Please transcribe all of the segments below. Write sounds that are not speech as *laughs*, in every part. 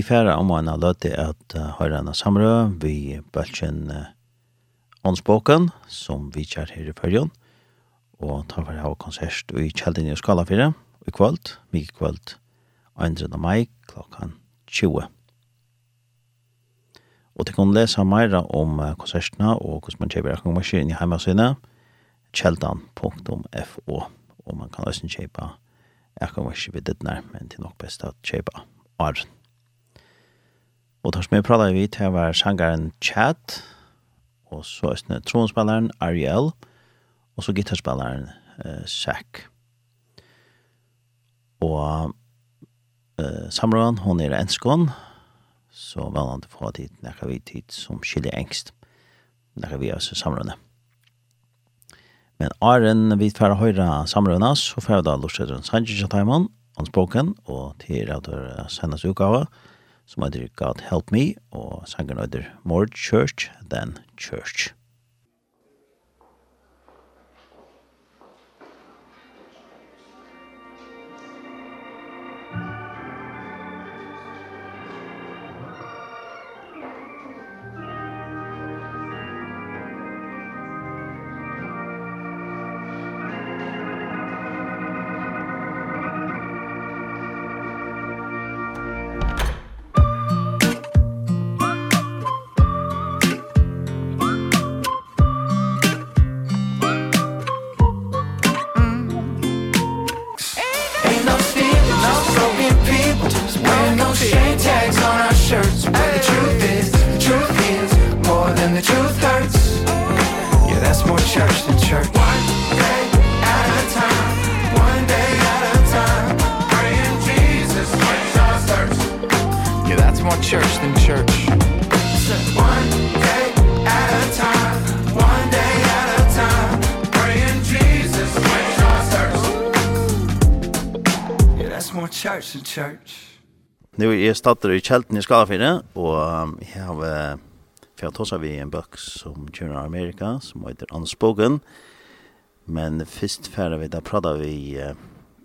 Vi færa om en løte at uh, høyre en samrø vi bølgen uh, åndsboken som vi kjær her i Førjon, og tar for å ha konsert i Kjeldin i Skala 4 i kvöld, mye kvöld 2. mai klokkan 20. Og til kan lese mer om uh, konsertene og hvordan man kjøper akkurat inn i heimasina kjeldan.fo og man kan også kjøpe akkurat maskinen ved ditt nær, men til nok best at kjøpe åren. Og tar som jeg pratet vidt, her var sangeren Chad, og så er det tronspilleren Ariel, og så gitarspilleren eh, Zach. Og eh, Samran, hun er enskån, så vel han til få tid, nekker vi tid som skiljer engst, nekker vi oss samrønne. Men Aren, vi tar høyre samrønne, så får vi da lortsettere Sanchez og hans boken, og til at det sendes utgave, og som heter God Help Me, og sangen heter More Church Than Church. Church. Nu är er startade i Kjelten i Skafire och jag har för jag tar vi en bok som kör i Amerika som heter Unspoken. Men först färre vi där pratar vi uh,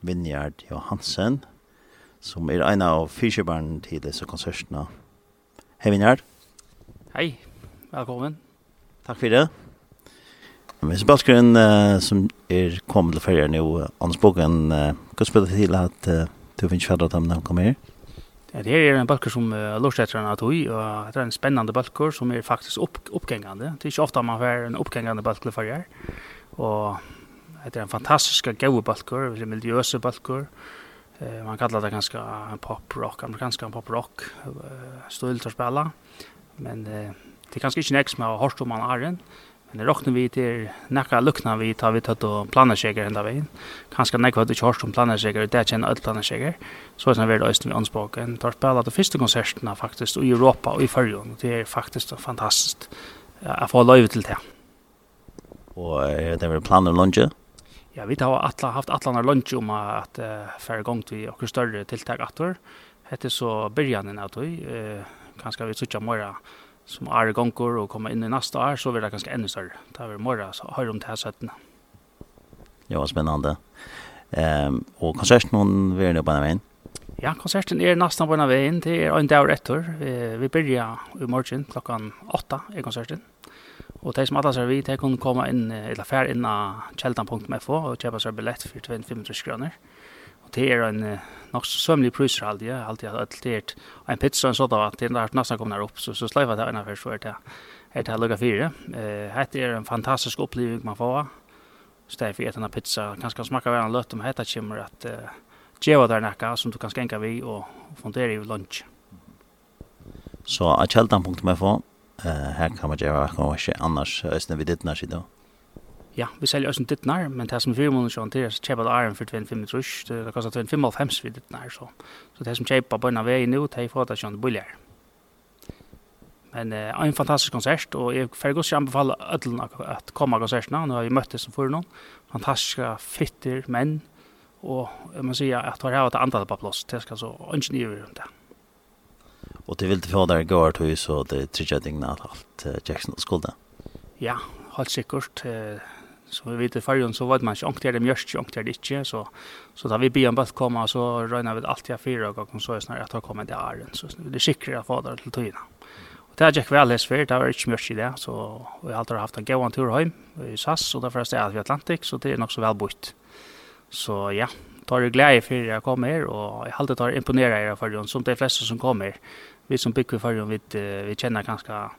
Vinjard Johansen som är en av fyrsjöbarn till dessa konserterna. Hej Vinjard. Hej, välkommen. Tack för det. Men så bakgrunn uh, som er kommet til ferie nå, Unspoken, uh, hva spiller til at uh, Du finns färdigt om när kommer. Ja, det er en balkor som uh, Lorsättrarna har atoi, og det är en spännande balkor som är faktiskt opp uppgängande. Det är inte ofta man får en uppgängande balkor for her. Och det er en fantastisk gau balkor, det är miljöse balkor. Uh, man kallar det ganske en pop-rock, amerikanska pop-rock, uh, stöld att spela. Men uh, det är ganska inte näst med Horstormann Arjen. Uh, Men råkner vi till nekka luckna vi tar vi tatt och planersjeger sig ända Kanskje Kanske näka vad du kör som sig det er en alt planersjeger. sig. Så er det veldig öst vi åndspåken. Det har spela de första konserterna faktiskt i Europa og i Färjön. Det är faktiskt fantastiskt å få løyve till det. Och er det vel planer lunge? Ja, vi har atla, haft alla lunch om att uh, færre gong till och större tiltak atur. Hette så början av då uh, kanskje vi sutja mera som är gånger och komma in i nästa år så blir det ganska ännu større. Det är mer mera så hör om det här sätten. Ja, spennende. spännande. Ehm um, och konserten hon vill ni på denne veien? Ja, konserten är nesten på denne veien. Det er en dag etter. Vi, vi börjar i morgen klockan åtta är konserten. Och de som alla ser vi, de kan komma in eller färd inn av kjeldan.fo och köpa sig billett för 25 kroner. Og det er en nok så sømlig priser alltid, ja. Alltid at det er en pizza og sånt av at det er nesten kommer opp, så, så sløyver det innenfor, så er det er det lukka fire. Hette er en fantastisk oppleving man får. Så det er for etter pizza, kanskje smakka hver en løtt om hette kommer at uh, djeva der nekka som du kan skenka vi og fundere i lunch. Så av kjeldan.fo, her kan man djeva, kan man ikke annars, østene vi ditt nær sida. Ja, vi säljer oss en dittnar, men det som er fire måneder sånn, det er köpa æren för 25 trus, det kostar 25,5 for dittnar, så. så det som köpa på en av vägen nu, det är för att det sånn billigere. Men eh, en fantastisk konsert, og jeg får godt anbefale ødelen at komme av konsertene, nå har vi møttes som for noen, fantastiske fitter, menn, og jeg må si at jeg har hatt andre på plass, det skal så ønske nye rundt det. Og du vil få der går til, så det er trykker dingene at alt Jackson skulle? skulde? Ja, helt sikkert. Uh, Så vi vet i fargen så vet man ikke, ångt er det mjørst, ångt er det ikke, så, så da vi blir en bøtt komme, så røyner vi alltid av fire og så er snarere at det kommer til æren, så det er sikkert å få det til tøyene. Og det er ikke vel hest før, det var ikke mjørst i det, så vi har alltid haft en gøy tur hjem i SAS, og derfor er det i Atlantik, så det er nok så vel bort. Så ja, tar det glädje för jag kommer og jeg har alltid tar imponera era förrjon som de flesta som kommer. Vi som bygger förrjon vi, vi känner ganska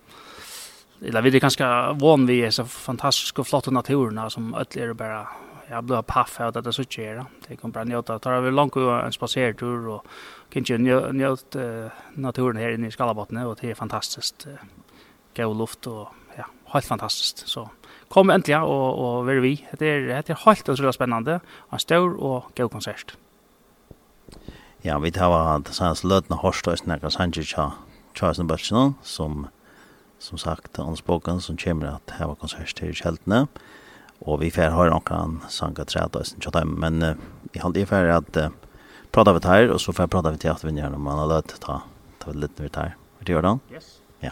eller vi är ganska van vid så fantastiska flotta naturerna som öll och bara jag blir paff av att det så tjera. Det kommer bara njöta. Tar vi långt och en spacertur och kanske njut naturen här inne i Skalabotten och det är fantastiskt. god luft och ja, helt fantastiskt. Så kom äntligen och och vi vi. Det är det är helt otroligt spännande. En stor och god konsert. Ja, vi tar vad det sanns lötna horstösna kan sanjicha Charles Bachelon som som sagt, Anders Bogan som kommer att ha konsert til Kjeltene. Och vi får höra någon sanga träd och sen tjata. Men uh, i halv det är att uh, prata vi här och så får jag prata vi till att vi gör när man har lött ta, ta lite vid här. Vad gör du? Yes. Ja.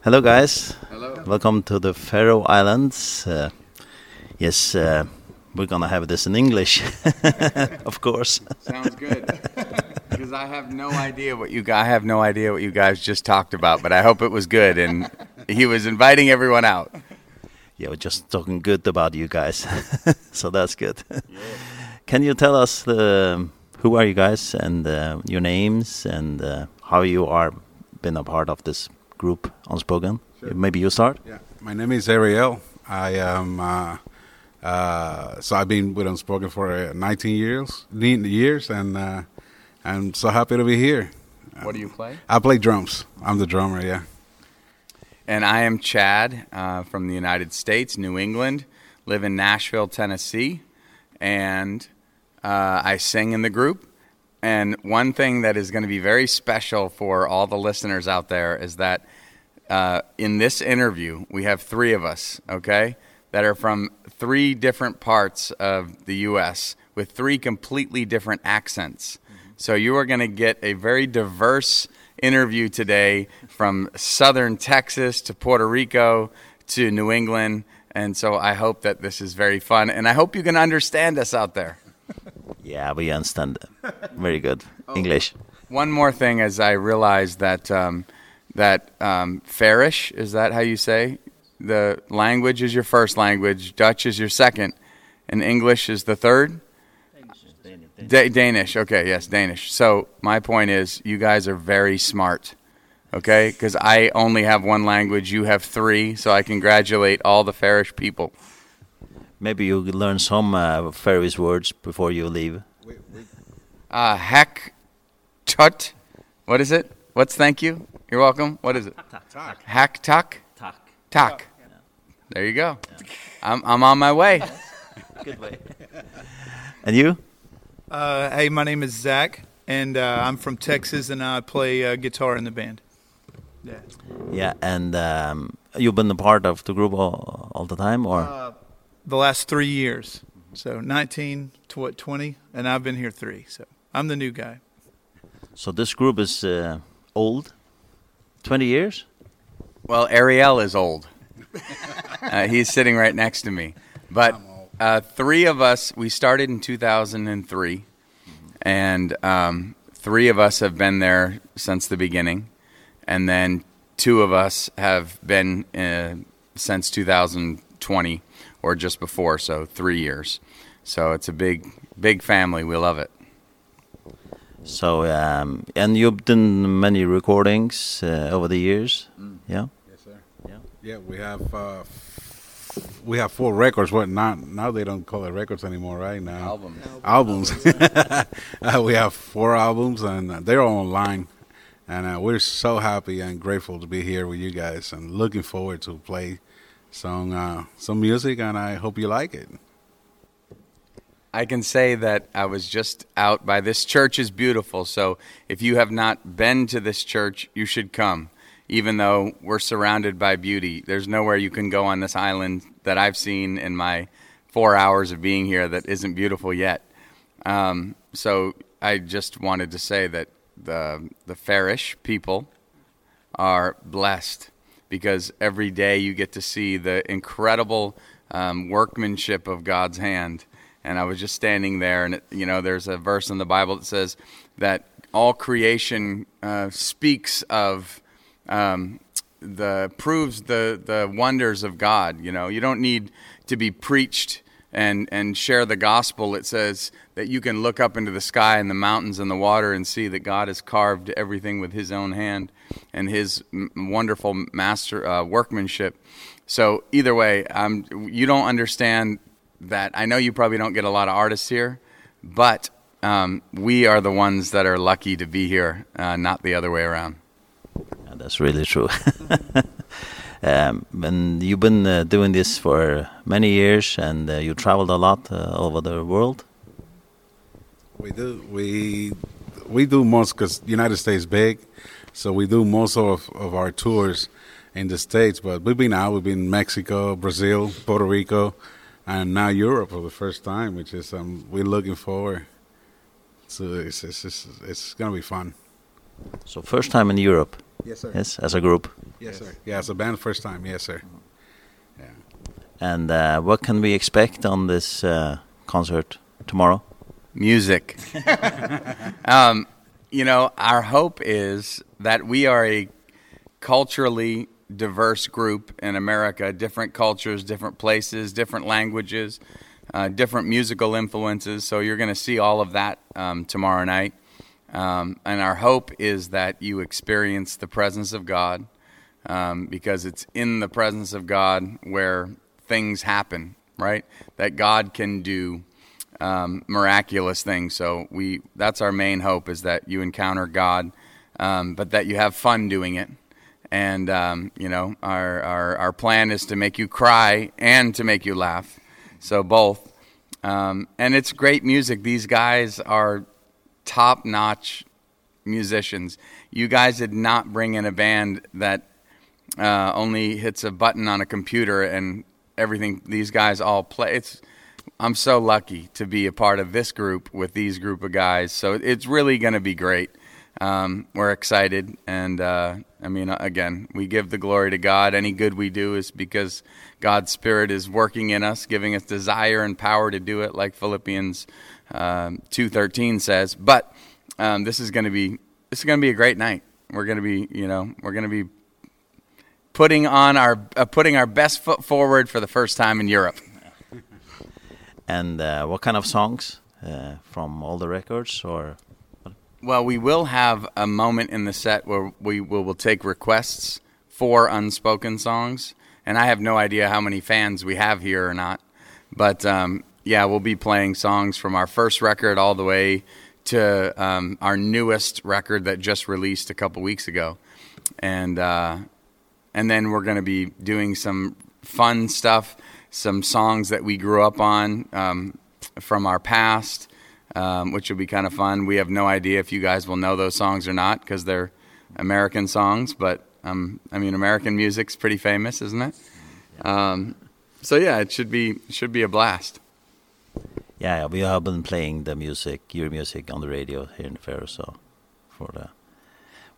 Hello guys. Hello. Welcome to the Faroe Islands. Uh, yes, uh, we're going to have this in English. *laughs* of course. Sounds good. *laughs* because I have no idea what you guys I have no idea what you guys just talked about, but I hope it was good and he was inviting everyone out. Yeah, we're just talking good about you guys. *laughs* so that's good. Yeah. Can you tell us the who are you guys and uh, your names and uh, how you are been a part of this group Unspoken? Sure. Maybe you start? Yeah. My name is Ariel. I am uh uh so I've been with Unspoken for uh, 19 years, 19 years and uh I'm so happy to be here. What do you play? I play drums. I'm the drummer, yeah. And I am Chad uh from the United States, New England. Live in Nashville, Tennessee, and uh I sing in the group. And one thing that is going to be very special for all the listeners out there is that uh in this interview, we have 3 of us, okay? That are from 3 different parts of the US with 3 completely different accents. So you are going to get a very diverse interview today from southern Texas to Puerto Rico to New England. And so I hope that this is very fun and I hope you can understand us out there. *laughs* Yeah, we understand very good oh, English. One more thing as I realized that um that um Farish is that how you say? The language is your first language, Dutch is your second, and English is the third. Danish. Da Danish. Okay, yes, Danish. So my point is, you guys are very smart. Okay, Cuz I only have one language, you have three, so I congratulate all the Farish people. Maybe you learn some uh, Farish words before you leave. Wait, wait. Uh, hack, tut, what is it? What's thank you? You're welcome. What is it? Tak. Hack, tuck. Tak. Tak. There you go. Yeah. I'm, I'm on my way. *laughs* Good way. and you? Uh, hey, my name is Zach, and uh, I'm from Texas, and I play uh, guitar in the band. Yeah. Yeah, and um, you've been a part of the group all, all the time, or? Uh, the last three years. So 19 to what, 20, and I've been here 3 So I'm the new guy. So this group is uh, old? 20 years? Well, Ariel is old. *laughs* uh, he's sitting right next to me. But uh three of us we started in 2003 and um three of us have been there since the beginning and then two of us have been uh, since 2020 or just before so 3 years. So it's a big big family. We love it. So um and you've done many recordings uh, over the years? Mm. yeah? Yes sir. Yeah? Yeah we have uh we have four records. What not now they don't call it records anymore right? Now albums. Albums, albums. *laughs* uh, we have four albums and they're all online. And uh, we're so happy and grateful to be here with you guys and looking forward to play some uh some music and I hope you like it. I can say that I was just out by this church is beautiful. So if you have not been to this church you should come even though we're surrounded by beauty. There's nowhere you can go on this island that I've seen in my 4 hours of being here that isn't beautiful yet. Um so I just wanted to say that the the Farish people are blessed because every day you get to see the incredible um workmanship of God's hand. And I was just standing there and it, you know there's a verse in the Bible that says that all creation uh speaks of um the proves the the wonders of God, you know. You don't need to be preached and and share the gospel. It says that you can look up into the sky and the mountains and the water and see that God has carved everything with his own hand and his wonderful master uh, workmanship. So either way, um you don't understand that I know you probably don't get a lot of artists here, but um we are the ones that are lucky to be here, uh, not the other way around that's really true. *laughs* um, and you've been uh, doing this for many years and uh, you traveled a lot uh, over the world. We do we we do most cuz United States big. So we do most of of our tours in the states, but we've been out, we've been in Mexico, Brazil, Puerto Rico, and now Europe for the first time, which is um we're looking forward. So it's it's it's, it's going to be fun. So first time in Europe. Yes, sir. Yes, as a group. Yes, sir. Yeah, as a band first time. Yes, sir. Yeah. And uh, what can we expect on this uh, concert tomorrow? Music. *laughs* *laughs* um, you know, our hope is that we are a culturally diverse group in America, different cultures, different places, different languages, uh different musical influences, so you're going to see all of that um tomorrow night. Um and our hope is that you experience the presence of God um because it's in the presence of God where things happen, right? That God can do um miraculous things. So we that's our main hope is that you encounter God um but that you have fun doing it. And um you know, our our our plan is to make you cry and to make you laugh. So both. Um and it's great music. These guys are top-notch musicians. You guys did not bring in a band that uh only hits a button on a computer and everything these guys all play. It's I'm so lucky to be a part of this group with these group of guys. So it's really going to be great. Um we're excited and uh I mean again, we give the glory to God. Any good we do is because God's spirit is working in us, giving us desire and power to do it like Philippians um, 2.13 says. But um, this is going to be this is going to be a great night. We're going to be, you know, we're going to be putting on our uh, putting our best foot forward for the first time in Europe. *laughs* and uh, what kind of songs uh, from all the records or? Well, we will have a moment in the set where we will will take requests for unspoken songs and I have no idea how many fans we have here or not. But um yeah, we'll be playing songs from our first record all the way to um our newest record that just released a couple weeks ago. And uh and then we're going to be doing some fun stuff, some songs that we grew up on um from our past um which will be kind of fun. We have no idea if you guys will know those songs or not cuz they're American songs, but um I mean American music's pretty famous, isn't it? Um so yeah, it should be should be a blast yeah, yeah, we have been playing the music, your music on the radio here in Fair, so for the,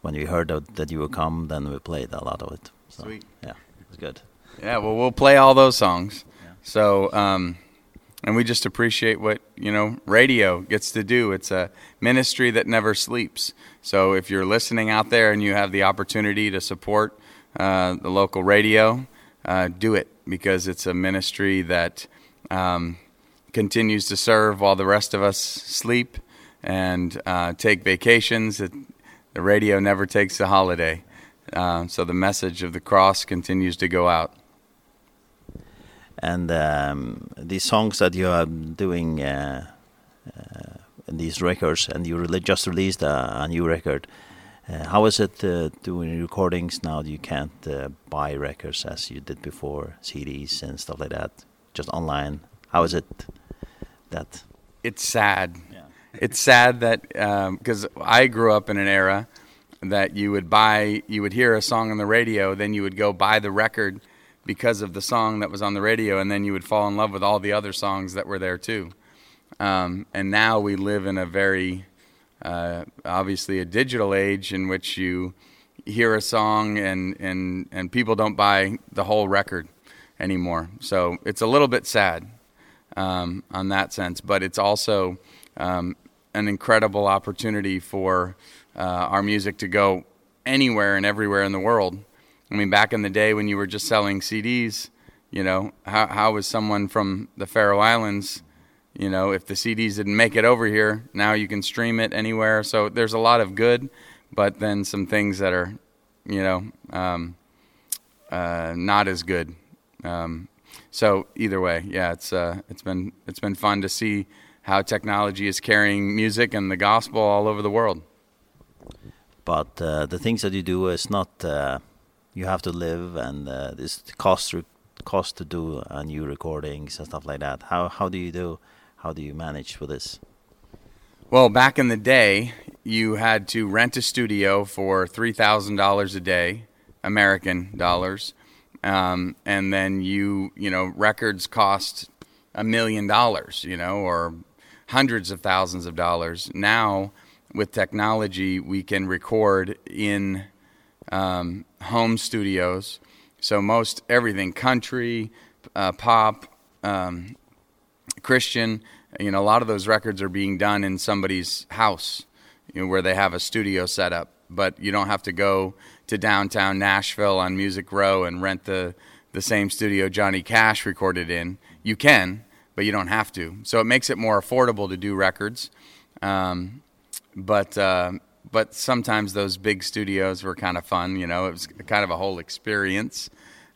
when we heard that, that you would come, then we played a lot of it. So, Sweet. Yeah, it's good. Yeah, well, we'll play all those songs. Yeah. So, um, and we just appreciate what, you know, radio gets to do. It's a ministry that never sleeps. So if you're listening out there and you have the opportunity to support uh, the local radio, uh, do it because it's a ministry that... Um, continues to serve while the rest of us sleep and uh take vacations. It, the radio never takes a holiday. Uh so the message of the cross continues to go out. And um these songs that you are doing uh, uh in these records and you really just released a, a new record uh, how is it uh, doing recordings now you can't uh, buy records as you did before CDs and stuff like that just online? how is it that it's sad. Yeah. it's sad that um cuz i grew up in an era that you would buy you would hear a song on the radio then you would go buy the record because of the song that was on the radio and then you would fall in love with all the other songs that were there too. Um and now we live in a very uh obviously a digital age in which you hear a song and and and people don't buy the whole record anymore. So it's a little bit sad um on that sense but it's also um an incredible opportunity for uh our music to go anywhere and everywhere in the world. I mean back in the day when you were just selling CDs, you know, how how was someone from the Faroe Islands, you know, if the CDs didn't make it over here, now you can stream it anywhere. So there's a lot of good, but then some things that are, you know, um uh not as good. Um so either way, yeah, it's uh it's been it's been fun to see how technology is carrying music and the gospel all over the world. But uh the things that you do is not uh you have to live and uh this cost cost to do uh, new recordings and stuff like that. How how do you do how do you manage with this? Well, back in the day, you had to rent a studio for $3,000 a day, American dollars um and then you you know records cost a million dollars you know or hundreds of thousands of dollars. Now with technology we can record in um home studios. So most everything country uh pop um christian you know a lot of those records are being done in somebody's house you know where they have a studio set up. But you don't have to go to downtown Nashville on Music Row and rent the the same studio Johnny Cash recorded in. You can, but you don't have to. So it makes it more affordable to do records. Um but uh but sometimes those big studios were kind of fun, you know. It was kind of a whole experience.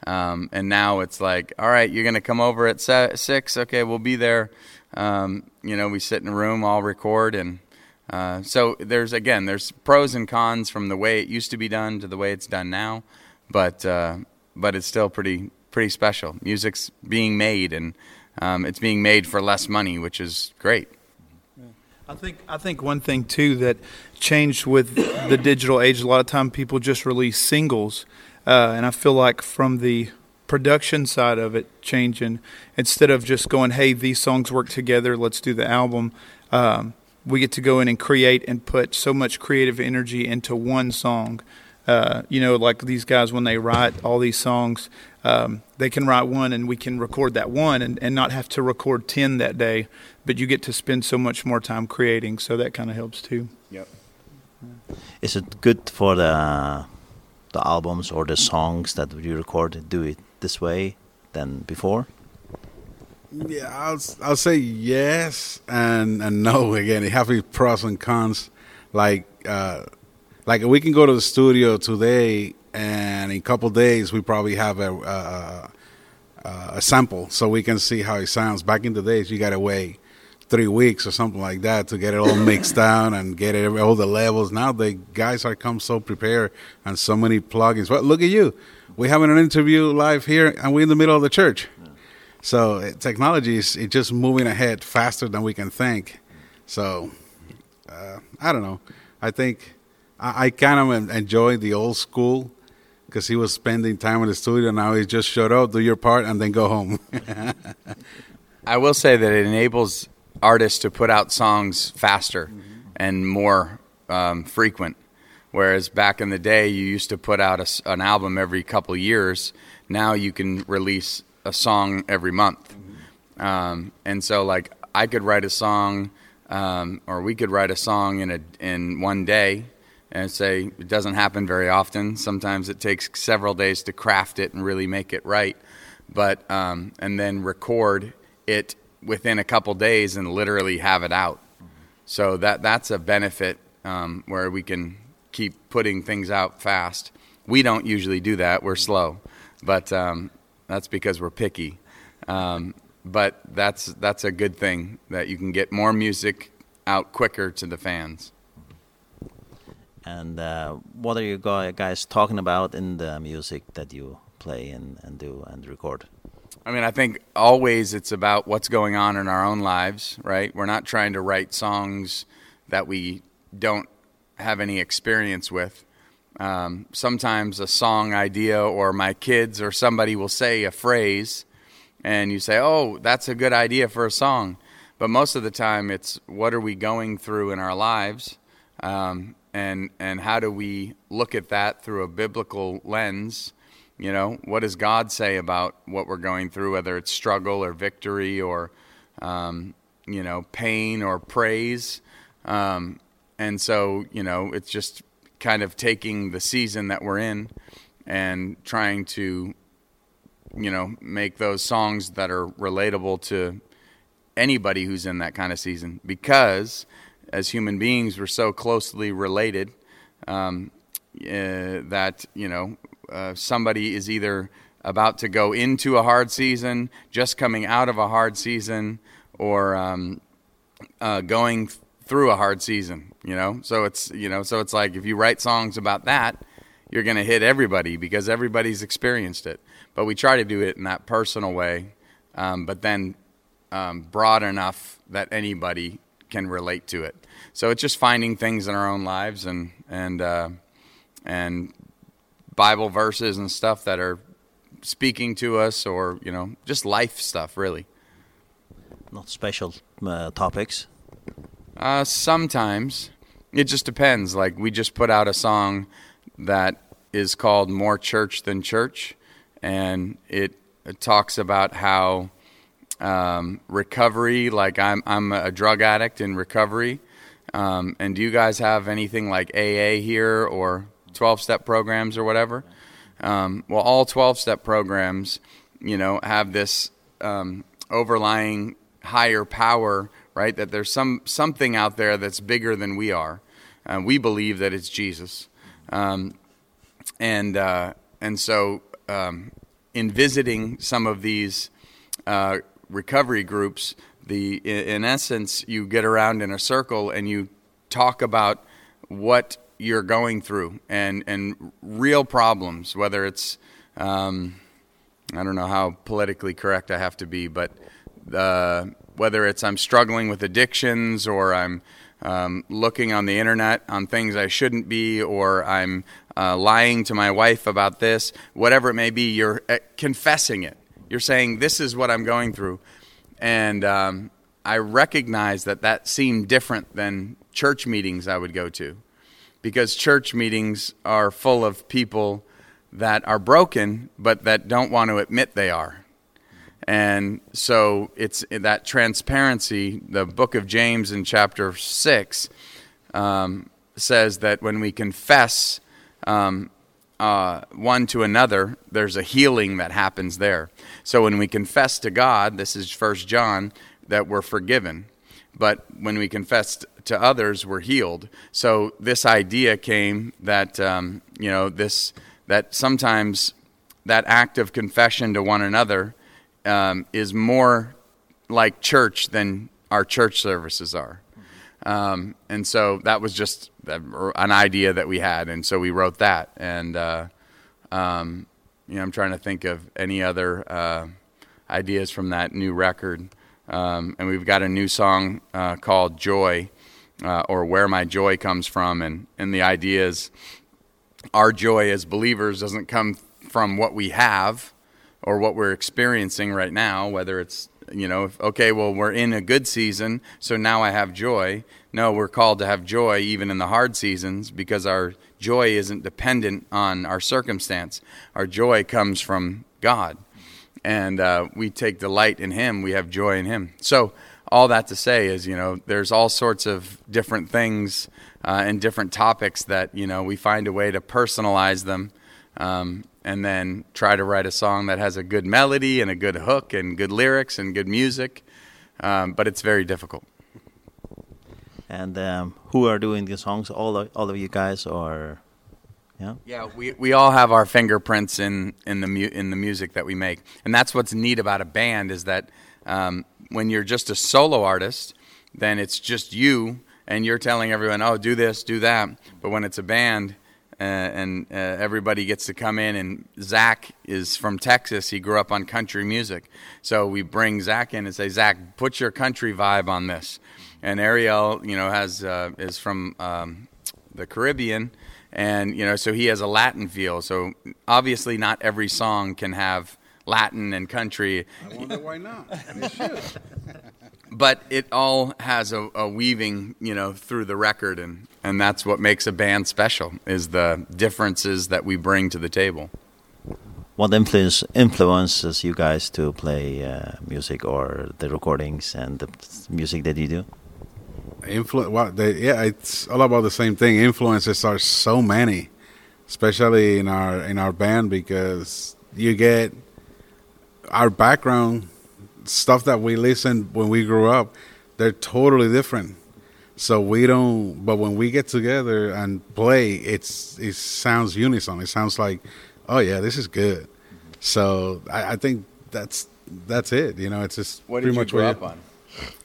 Um and now it's like, all right, you're going to come over at 6. Okay, we'll be there. Um you know, we sit in a room, all record and Uh, so there's again there's pros and cons from the way it used to be done to the way it's done now, but uh, but it's still pretty pretty special. Music's being made and um, it's being made for less money, which is great. I think I think one thing too that changed with the digital age a lot of time people just release singles uh and I feel like from the production side of it changing instead of just going hey these songs work together let's do the album um we get to go in and create and put so much creative energy into one song. Uh, you know, like these guys when they write all these songs, um they can write one and we can record that one and and not have to record 10 that day, but you get to spend so much more time creating, so that kind of helps too. Yep. Is it good for the the albums or the songs that you record do it this way than before? Yeah, I'll I'll say yes and and no again. It have pros and cons. Like uh like we can go to the studio today and in a couple days we probably have a uh uh a sample so we can see how it sounds. Back in the days you got to wait 3 weeks or something like that to get it all mixed down and get it all the levels. Now the guys are come so prepared and so many plugins. But well, look at you. We having an interview live here and we in the middle of the church. So technology is it just moving ahead faster than we can think. So uh I don't know. I think I I kind of enjoy the old school because he was spending time in the studio now he just showed up, do your part and then go home. *laughs* I will say that it enables artists to put out songs faster mm -hmm. and more um frequent whereas back in the day you used to put out a, an album every couple years now you can release a song every month. Um and so like I could write a song um or we could write a song in a in one day and say it doesn't happen very often. Sometimes it takes several days to craft it and really make it right. But um and then record it within a couple days and literally have it out. So that that's a benefit um where we can keep putting things out fast. We don't usually do that. We're slow. But um That's because we're picky. Um but that's that's a good thing that you can get more music out quicker to the fans. And uh what are you guys talking about in the music that you play and and do and record? I mean, I think always it's about what's going on in our own lives, right? We're not trying to write songs that we don't have any experience with. Um sometimes a song idea or my kids or somebody will say a phrase and you say, "Oh, that's a good idea for a song." But most of the time it's what are we going through in our lives? Um and and how do we look at that through a biblical lens? You know, what does God say about what we're going through whether it's struggle or victory or um you know, pain or praise? Um and so, you know, it's just kind of taking the season that we're in and trying to you know make those songs that are relatable to anybody who's in that kind of season. Because as human beings we're so closely related um uh, that you know uh, somebody is either about to go into a hard season just coming out of a hard season or um uh going through a hard season, you know? So it's, you know, so it's like if you write songs about that, you're going to hit everybody because everybody's experienced it. But we try to do it in that personal way, um but then um broad enough that anybody can relate to it. So it's just finding things in our own lives and and uh and Bible verses and stuff that are speaking to us or, you know, just life stuff really. Not special uh, topics. Uh, sometimes. It just depends. Like, we just put out a song that is called More Church Than Church, and it, it talks about how um, recovery, like I'm, I'm a drug addict in recovery, um, and do you guys have anything like AA here or 12-step programs or whatever? Um, well, all 12-step programs, you know, have this um, overlying higher power right? That there's some something out there that's bigger than we are. And uh, we believe that it's Jesus. Um and uh and so um in visiting some of these uh recovery groups, the in essence you get around in a circle and you talk about what you're going through and and real problems whether it's um I don't know how politically correct I have to be but uh whether it's I'm struggling with addictions or I'm um looking on the internet on things I shouldn't be or I'm uh lying to my wife about this whatever it may be you're uh, confessing it. You're saying this is what I'm going through. And um I recognize that that seemed different than church meetings I would go to because church meetings are full of people that are broken but that don't want to admit they are. And so it's that transparency, the book of James in chapter 6 um says that when we confess um uh one to another, there's a healing that happens there. So when we confess to God, this is first John that we're forgiven. But when we confess to others, we're healed. So this idea came that um you know, this that sometimes that act of confession to one another um is more like church than our church services are. Um and so that was just an idea that we had and so we wrote that and uh um you know I'm trying to think of any other uh ideas from that new record. Um and we've got a new song uh called Joy uh or Where My Joy Comes From and and the idea is our joy as believers doesn't come from what we have or what we're experiencing right now, whether it's you know, okay, well we're in a good season, so now I have joy. No, we're called to have joy even in the hard seasons because our joy isn't dependent on our circumstance. Our joy comes from God. And uh we take delight in him, we have joy in him. So all that to say is, you know, there's all sorts of different things uh and different topics that, you know, we find a way to personalize them um and then try to write a song that has a good melody and a good hook and good lyrics and good music. Um but it's very difficult. And um who are doing the songs all of, all of you guys or yeah? Yeah, we we all have our fingerprints in in the mu in the music that we make. And that's what's neat about a band is that um when you're just a solo artist, then it's just you and you're telling everyone, "Oh, do this, do that." But when it's a band, uh, and uh, everybody gets to come in and Zach is from Texas. He grew up on country music. So we bring Zach in and say Zach put your country vibe on this. And Ariel you know has uh, is from um the Caribbean. And you know so he has a Latin feel. So obviously not every song can have Latin and country. I wonder why not. It should *laughs* but it all has a a weaving, you know, through the record and and that's what makes a band special is the differences that we bring to the table. What influence influences you guys to play uh, music or the recordings and the music that you do? Influ well, they, yeah, it's all about the same thing. Influences are so many, especially in our in our band because you get our background stuff that we listened when we grew up, they're totally different. So we don't but when we get together and play, it's it sounds unison. It sounds like, "Oh yeah, this is good." So I I think that's that's it. You know, it's just what pretty much what up on.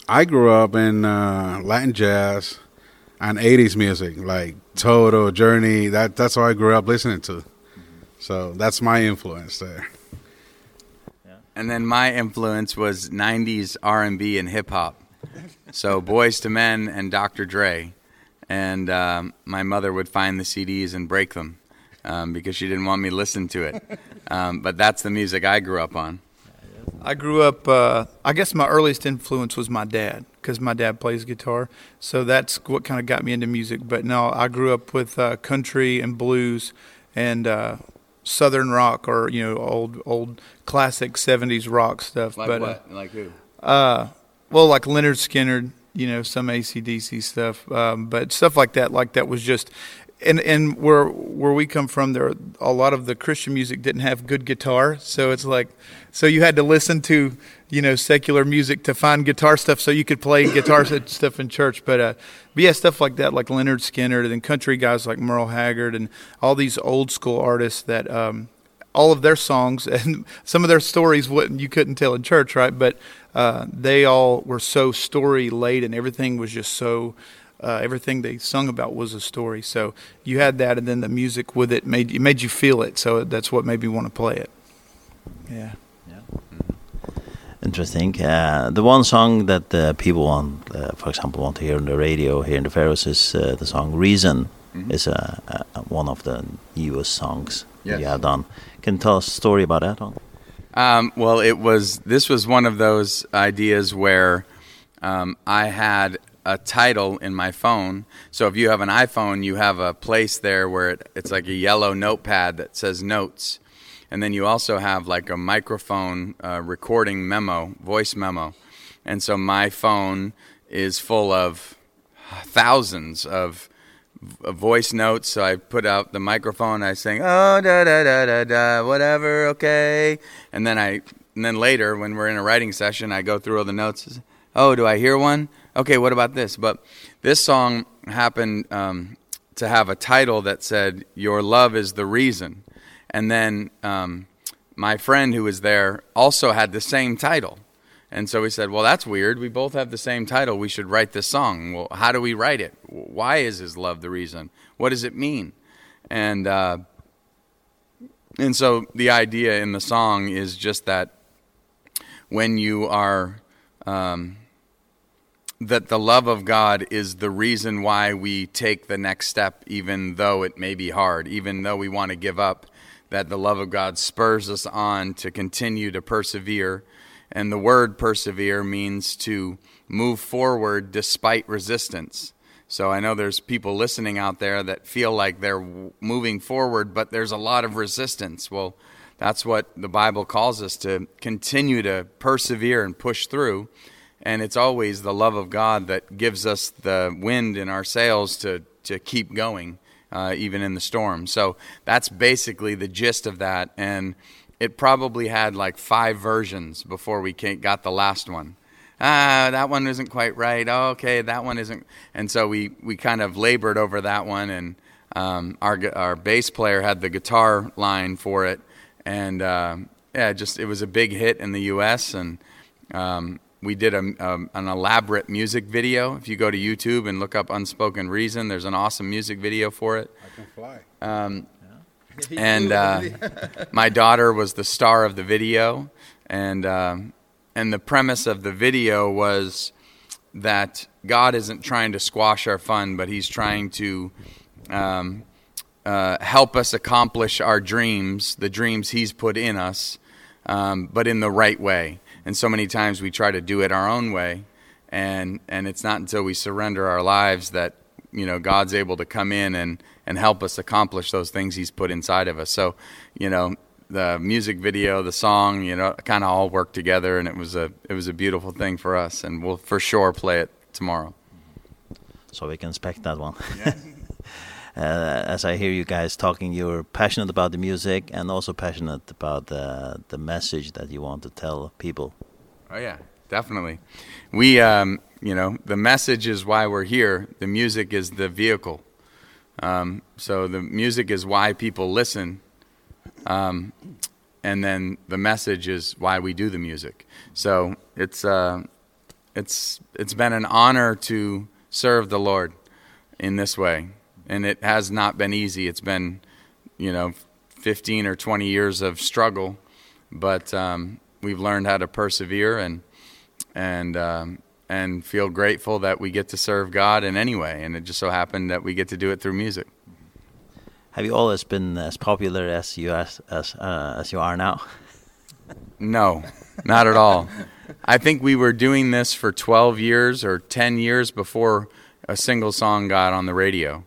I grew up in uh Latin jazz and 80s music like Toto, Journey. That that's what I grew up listening to. So that's my influence there and then my influence was 90s R&B and hip hop. So Boys to Men and Dr. Dre. And um my mother would find the CDs and break them um because she didn't want me to listen to it. Um but that's the music I grew up on. I grew up uh I guess my earliest influence was my dad cuz my dad plays guitar. So that's what kind of got me into music, but no, I grew up with uh country and blues and uh southern rock or you know old old classic 70s rock stuff like but what? Uh, like who uh well like Leonard Skinner you know some ACDC stuff um but stuff like that like that was just and and where where we come from there a lot of the Christian music didn't have good guitar so it's like so you had to listen to you know secular music to find guitar stuff so you could play *coughs* guitar stuff in church. But uh but yeah stuff like that like Leonard Skinner and country guys like Merle Haggard and all these old school artists that um all of their songs *laughs* and some of their stories wouldn't you couldn't tell in church right? But uh they all were so story laden everything was just so uh, everything they sung about was a story. So you had that, and then the music with it made it made you feel it. So that's what made me want to play it. Yeah. Yeah. Interesting. Uh, the one song that uh, people want, uh, for example, want to hear on the radio here in the Faroes is uh, the song "Reason." Mm -hmm. Is a, a, one of the newest songs yes. you have done. Can you tell us a story about that one? Um, well, it was this was one of those ideas where um, I had a title in my phone. So if you have an iPhone, you have a place there where it, it's like a yellow notepad that says notes. And then you also have like a microphone uh, recording memo, voice memo. And so my phone is full of thousands of voice notes so i put out the microphone i sing oh da da da da da whatever okay and then i and then later when we're in a writing session i go through all the notes oh do i hear one okay, what about this? But this song happened um to have a title that said Your Love is the Reason. And then um my friend who was there also had the same title. And so we said, "Well, that's weird. We both have the same title. We should write this song. Well, how do we write it? Why is his love the reason? What does it mean?" And uh and so the idea in the song is just that when you are um that the love of God is the reason why we take the next step even though it may be hard, even though we want to give up, that the love of God spurs us on to continue to persevere. And the word persevere means to move forward despite resistance. So I know there's people listening out there that feel like they're moving forward but there's a lot of resistance. Well, that's what the Bible calls us to continue to persevere and push through and it's always the love of God that gives us the wind in our sails to to keep going uh even in the storm. So that's basically the gist of that and it probably had like five versions before we got the last one. Ah, that one isn't quite right. Oh, okay, that one isn't. And so we we kind of labored over that one and um our our bass player had the guitar line for it and uh yeah, just it was a big hit in the US and um we did a, um, an elaborate music video. If you go to YouTube and look up Unspoken Reason, there's an awesome music video for it. I can fly. Um yeah. *laughs* and uh my daughter was the star of the video and um and the premise of the video was that God isn't trying to squash our fun, but he's trying to um uh help us accomplish our dreams, the dreams he's put in us, um but in the right way and so many times we try to do it our own way and and it's not until we surrender our lives that you know God's able to come in and and help us accomplish those things he's put inside of us. So you know the music video the song you know kind of all worked together and it was a it was a beautiful thing for us and we'll for sure play it tomorrow. So we can expect that one. Yeah. *laughs* uh, as I hear you guys talking, you're passionate about the music and also passionate about the the message that you want to tell people. Oh yeah, definitely. We um, you know, the message is why we're here. The music is the vehicle. Um, so the music is why people listen. Um, and then the message is why we do the music. So it's uh it's it's been an honor to serve the Lord in this way and it has not been easy. It's been, you know, 15 or 20 years of struggle, but um we've learned how to persevere and and um and feel grateful that we get to serve God in any way and it just so happened that we get to do it through music. Have you always been as popular as you as as uh, as you are now? *laughs* no, not at all. I think we were doing this for 12 years or 10 years before a single song got on the radio.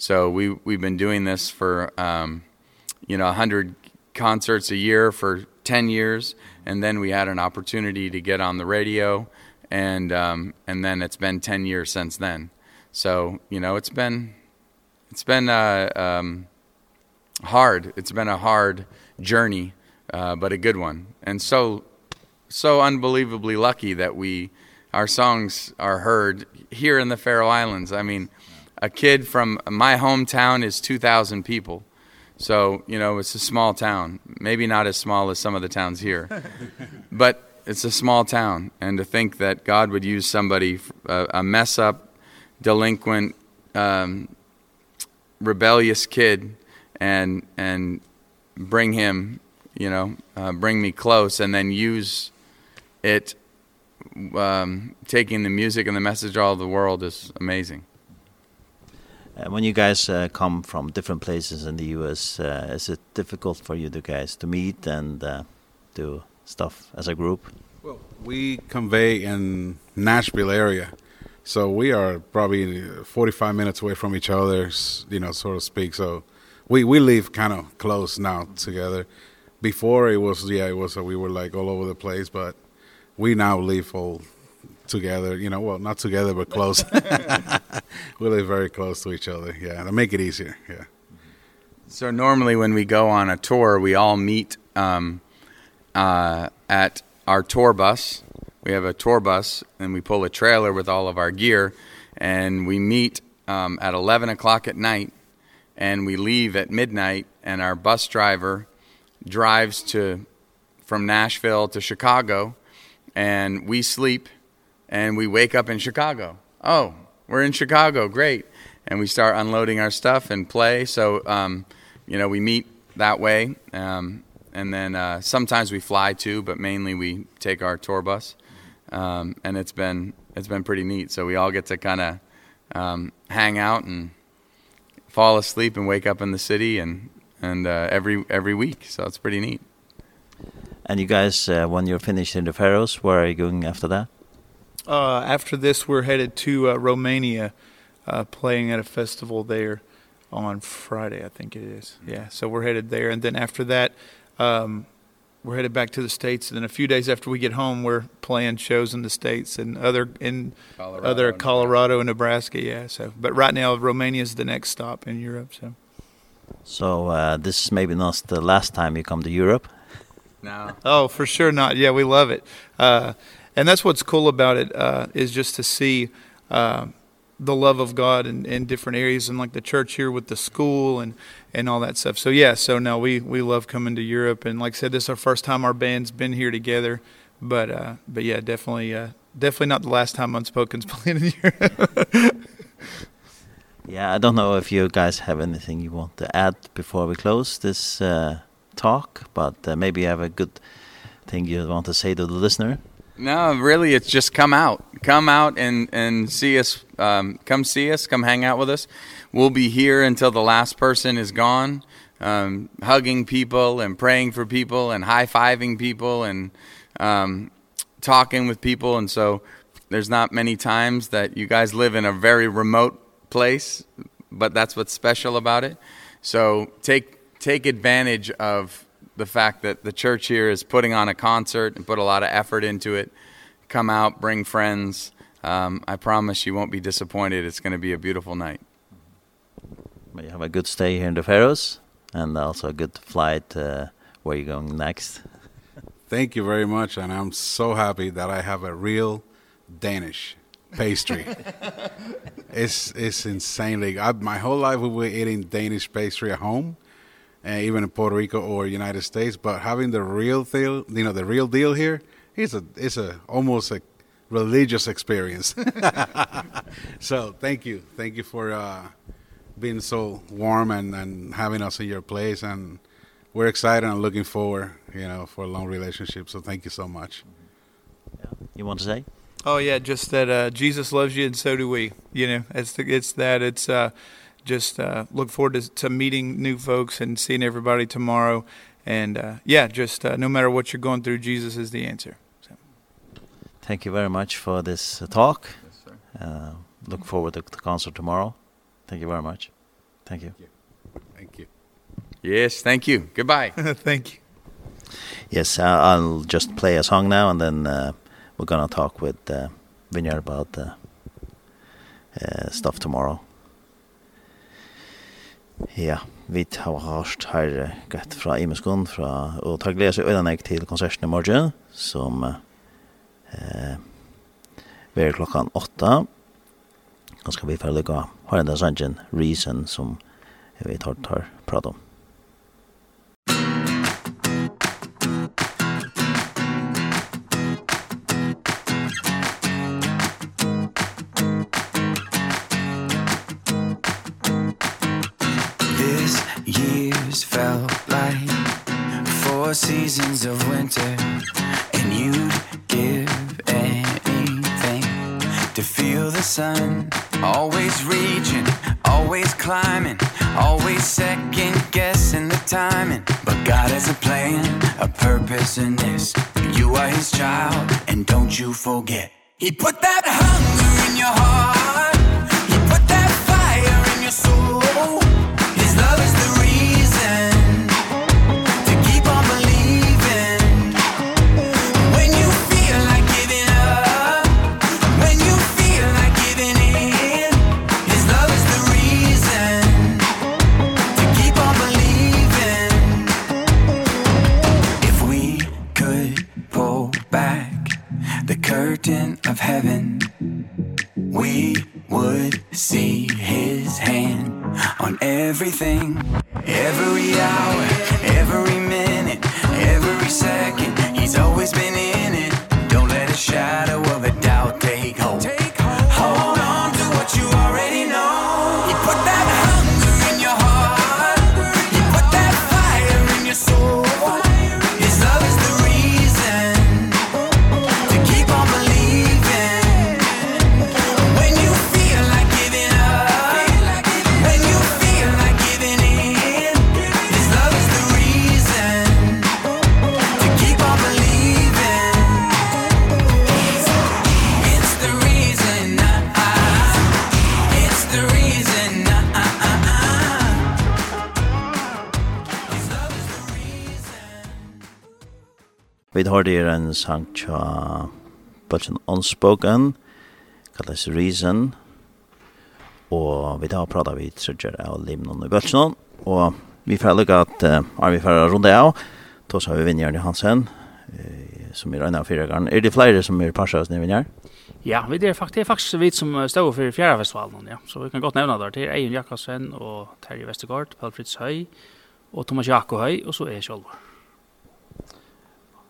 So we we've been doing this for um you know 100 concerts a year for 10 years and then we had an opportunity to get on the radio and um and then it's been 10 years since then. So, you know, it's been it's been uh um hard. It's been a hard journey uh but a good one. And so so unbelievably lucky that we our songs are heard here in the Faroe Islands. I mean, a kid from my hometown is 2000 people. So, you know, it's a small town. Maybe not as small as some of the towns here. *laughs* but it's a small town and to think that God would use somebody a, a mess up delinquent um rebellious kid and and bring him, you know, uh bring me close and then use it um taking the music and the message all the world is amazing. Uh, when you guys uh, come from different places in the US, uh, is it difficult for you to guys to meet and uh, do stuff as a group? Well, we convey in Nashville area. So we are probably 45 minutes away from each other, you know, sort of speak. So we we live kind of close now together. Before it was yeah, it was uh, we were like all over the place, but we now live all together, you know, well, not together, but close. *laughs* really very close to each other. Yeah, to make it easier. Yeah. So normally when we go on a tour, we all meet um uh at our tour bus. We have a tour bus and we pull a trailer with all of our gear and we meet um at 11 o'clock at night and we leave at midnight and our bus driver drives to from Nashville to Chicago and we sleep and we wake up in Chicago. Oh, we're in Chicago. Great. And we start unloading our stuff and play. So um you know, we meet that way. Um and then uh sometimes we fly too, but mainly we take our tour bus. Um and it's been it's been pretty neat. So we all get to kind of um hang out and fall asleep and wake up in the city and and uh every every week. So it's pretty neat. And you guys uh, when you're finished in the Faroes, where are you going after that? Uh, after this, we're headed to uh, Romania, uh, playing at a festival there on Friday, I think it is. Yeah, so we're headed there. And then after that, um, we're headed back to the States. And then a few days after we get home, we're playing shows in the States and other in Colorado other Colorado and Nebraska. Yeah, so. But right now, Romania is the next stop in Europe, so. So uh, this is maybe not the last time you come to Europe. No. oh, for sure not. Yeah, we love it. Uh, And that's what's cool about it uh, is just to see uh, the love of God in, in different areas and like the church here with the school and, and all that stuff. So yeah, so no, we, we love coming to Europe. And like I said, this is our first time our band's been here together. But, uh, but yeah, definitely, uh, definitely not the last time Unspoken's *laughs* playing in Europe. yeah, I don't know if you guys have anything you want to add before we close this uh, talk, but uh, maybe you have a good thing you want to say to the listener. No, really it's just come out. Come out and and see us um come see us, come hang out with us. We'll be here until the last person is gone. Um hugging people and praying for people and high-fiving people and um talking with people and so there's not many times that you guys live in a very remote place, but that's what's special about it. So take take advantage of the fact that the church here is putting on a concert and put a lot of effort into it. Come out, bring friends. Um I promise you won't be disappointed. It's going to be a beautiful night. May you have a good stay here in the Faroes and also a good flight uh, where you're going next. Thank you very much and I'm so happy that I have a real Danish pastry. *laughs* it's it's insanely I my whole life we were eating Danish pastry at home uh, even in Puerto Rico or United States. But having the real deal, you know, the real deal here, it's a it's a almost a religious experience. *laughs* so thank you, thank you for uh, being so warm and and having us in your place, and we're excited and looking forward, you know, for a long relationship. So thank you so much. Yeah. You want to say? Oh yeah, just that uh, Jesus loves you and so do we. You know, it's the, it's that it's uh just uh, look forward to, to meeting new folks and seeing everybody tomorrow. And uh, yeah, just uh, no matter what you're going through, Jesus is the answer. So. Thank you very much for this uh, talk. Yes, sir. Uh, look forward to the concert tomorrow. Thank you very much. Thank you. Thank you. Yes, thank you. Goodbye. *laughs* thank you. Yes, I'll, I'll just play a song now and then uh, we're going to talk with uh, Vineyard about uh, uh, stuff tomorrow. Ja, vi har hørt her gett fra Imeskund, fra, og ta glede seg øynene til konserten i morgen, som eh, er klokken åtta. Nå skal vi ferdig gå. Har en sannsyn, Reason, som vi tar, tar prat om. four seasons of winter. And you'd give anything to feel the sun? Always reaching always climbing always second guessing the timing. But God has a plan a purpose in this. You are his child and don't you forget. He put that hunger in your heart. Vi har det en sang tja Bølgen Unspoken, kalles Reason, og vi har pratet vi trudger av Limnon i Bølgen, og vi får lukka at uh, er vi får runde av, då så har vi Vinjar Johansen, uh, som er en av fyrirgaren. Er det flere som er parsas nere Vinjar? Ja, vi er faktisk, det är faktisk vi som står for fjerdefestivalen, ja. Så vi kan godt nevne der. Det er Eion Jakobsen og Terje Vestergaard, Paul Fritz Høy og Thomas Jakob Høy, og så er jeg selv.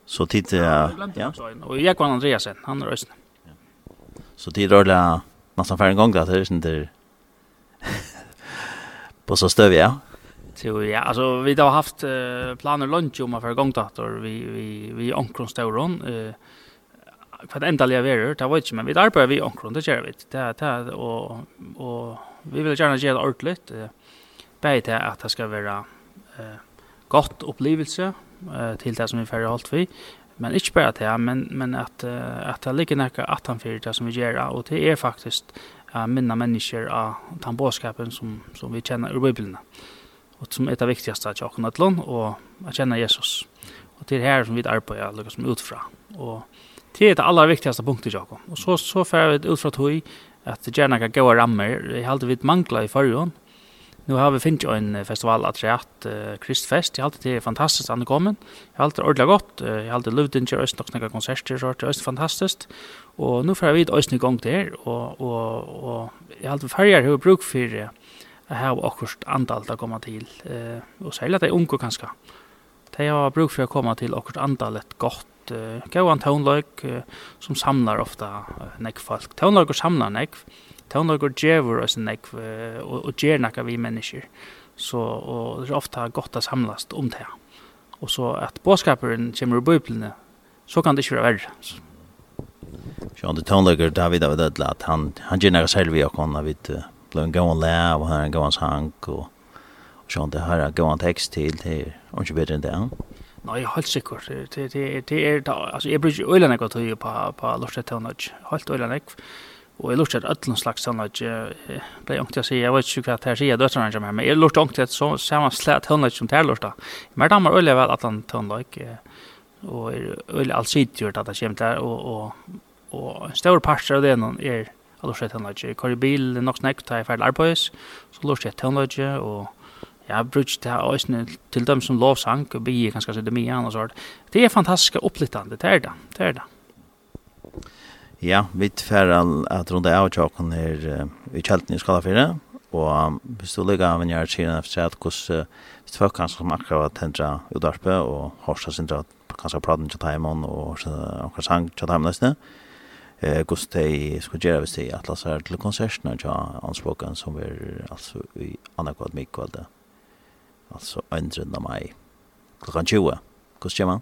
Så tid ja. ja. Och jag kan Andreasen, han är rösten. Så tid rörla nästan färre gång där det är inte *laughs* på så stöv ja. Så ja, alltså vi har haft planer lunch om för gång där vi vi vi ankron storon eh för enda jag är det var inte men vi arbetar vi ankron det gör vi. Det det och och vi vill gärna göra ordentligt. Bättre att det ska vara eh gott upplevelse uh, til det som vi færre holdt vi. Men ikke bare det, men, men at, uh, at det ligger nærkere at han för det som vi gjør, og det er faktisk uh, minna mennesker av den bådskapen som, som vi kjenner ur Bibelen. Og som er det viktigste at jeg har og å kjenne Jesus. Og det er her som vi arbeider lukket som utfra. Og det er det aller viktigste punktet jeg Og så, så fer vi utfra tog at det gjerne kan gå rammer. Jeg har alltid vidt mangler i forrige Nu har vi finnet en festival at rätt uh, Kristfest. Jag alltid det är fantastiskt att Jeg Jag alltid ordentligt gott. Jag alltid lovt til Østen og snakket konserter så det är fantastiskt. Og nu får vi ett östnig gång der, og, og, og och jag alltid ferger hur bruk för Jeg ha akkurat antal til. Uh, og eh at särskilt er unge kanskje. Det har bruk for å komme til akkurat antalet gott Uh, gå an uh, som samlar ofta näck folk. Tonlök och samlar näck tonlager djevor og sånn ek og ger nakka vi mennesker. Så og det er ofta godt å samlast om det. Og så at båskaperen kommer i bøyplene, så kan det ikke være verre. Sjón de tonlager David av det at han han gjer nakka selv vi og kan vi blir en gavan lä og han en gavan sank og sjón det her gavan tekst til til er ikke bedre enn det. Nei, helt sikkert. Det det det er altså jeg bruker øyla nekva tøy på på Lorstetonage. Helt øyla nekva Og jeg lurte at ødelen slags sånn at jeg ble ångt til å si, jeg vet ikke hva det her sier døtrene som her, men jeg lurte ångt til at så ser man slett tøndløk som det her lurte. Men da må øyelig vel at han tøndløk, og er øyelig alt sitt gjort at det kommer der, og, og, og en større parter av det nå er at lurte tøndløk. Jeg kår i bil nok snakk, tar jeg ferdig arbeids, så lurte jeg tøndløk, og jeg har brukt det her øyne til dem som lovsang, og bygge kanskje så det mye, og sånt. Det er fantastisk opplittende, det er det, det er det. Ja, vi tverrar at rundt av tjokken her i kjelten i Skalafire, og hvis du ligger av en gjerne siden efter jeg at hos hvis folk kanskje som akkurat tendra udarpe og horsa sindra kanskje praten til Taimon og akkurat sang til Taimon nesten, eh hur de skulle gjøre hvis de atlas er til konsertene til anspråken som er altså i andra kvart mycket kväll alltså 1 maj klockan 20 hur ska man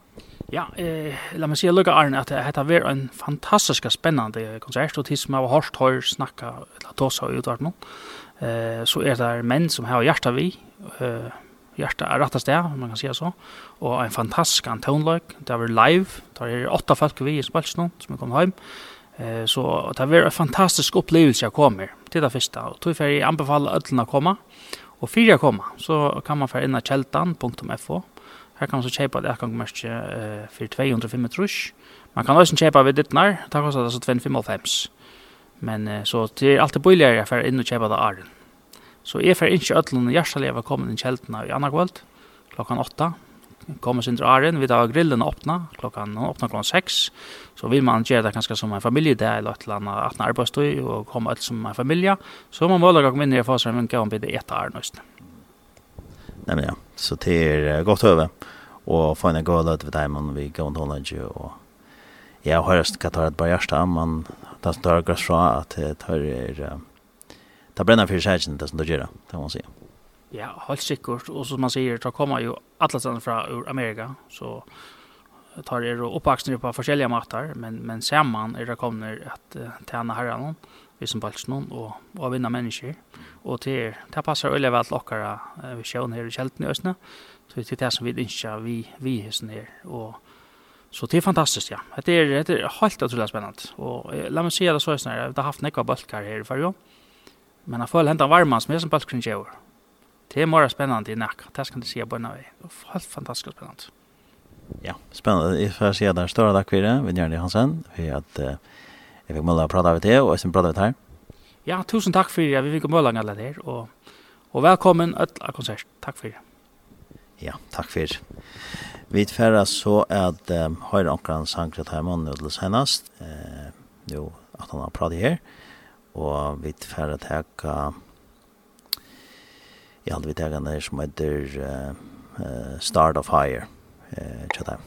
Ja, eh, la mig si lucka Arne att det har varit en fantastisk spännande konsert, och tills som har hört hör snacka eller tåsa ut vart noen, eh, så är det män som har hjärta vi, eh, hjärta är rettast det, man kan säga så, Och en fantastisk tonlock det var live, Där är åtta folk vi i spalt nå, som er hem. eh, så det var en fantastisk upplevelse jeg kommer till det första och tog för jeg anbefaler alla att komma. Och fyra komma så kan man få in på kjeltan.fo, Her kan man så kjøpe et etgangmerke uh, for 205 trus. Man kan også kjøpe ved ditt dittnar, det koster altså 255. Men uh, så det er alltid bøyligere for inn og kjøpe det æren. Så jeg får ikke ødelen hjertelig av å komme inn kjeltene i andre kveld, klokken 8. Kommer sin til æren, vi tar grillen åpna, klokken åpna klokken 6. Så vil man gjøre det ganske som en familie, det er et eller annet 18 arbeidstøy, og komme alt som en familie. Så man må lage inn i å få seg en gang om vi det etter arren. Nei, men ja. Så det er godt høve og få en god ut ved dem om vi går til Holland og jeg har hørt hva tar et bare hjerte, men det som tar grøss fra at det tar er det brenner for seg det som du gjør, det må man si. Ja, helt sikkert, og som man sier, det kommer jo alle stedene fra ur Amerika, så tar er oppvaksner på forskjellige matter men, men ser man er det kommer at tjene herren, og vi som balsen og, og vinna mennesker. Og det, det passer øyelig vel til okkara vi sjøen her i kjelten i Østene. Så det er det som vi ønsker vi, vi hesten her. Og, så det er fantastisk, ja. Det er, det er helt utrolig spennende. Og eh, la meg si det så er sånn her, det har haft nekva bølkar her i fargen. Men jeg føler hentan varmann som er som bølkar kring kjøver. Det er mer spennende i nekka. Det skal du si på en av vei. Helt fantastisk spennende. Ja, spennende. Jeg får si at det er større takk for det, Vinjardi Hansen, for at uh, jeg fikk mulig å prate av det, og jeg skal prate av det her. Ja, tusen takk for det. vi fikk mulig å det her, og, og velkommen til konsert. Takk for det. Ja, takk for det. Vi tverra så at um, høyre omkran sankret her mann til senest. eh, jo, at han har pratet her, og vi tverra teka, jeg hadde vi teka nere som heter uh, uh, Start of Fire, eh, tja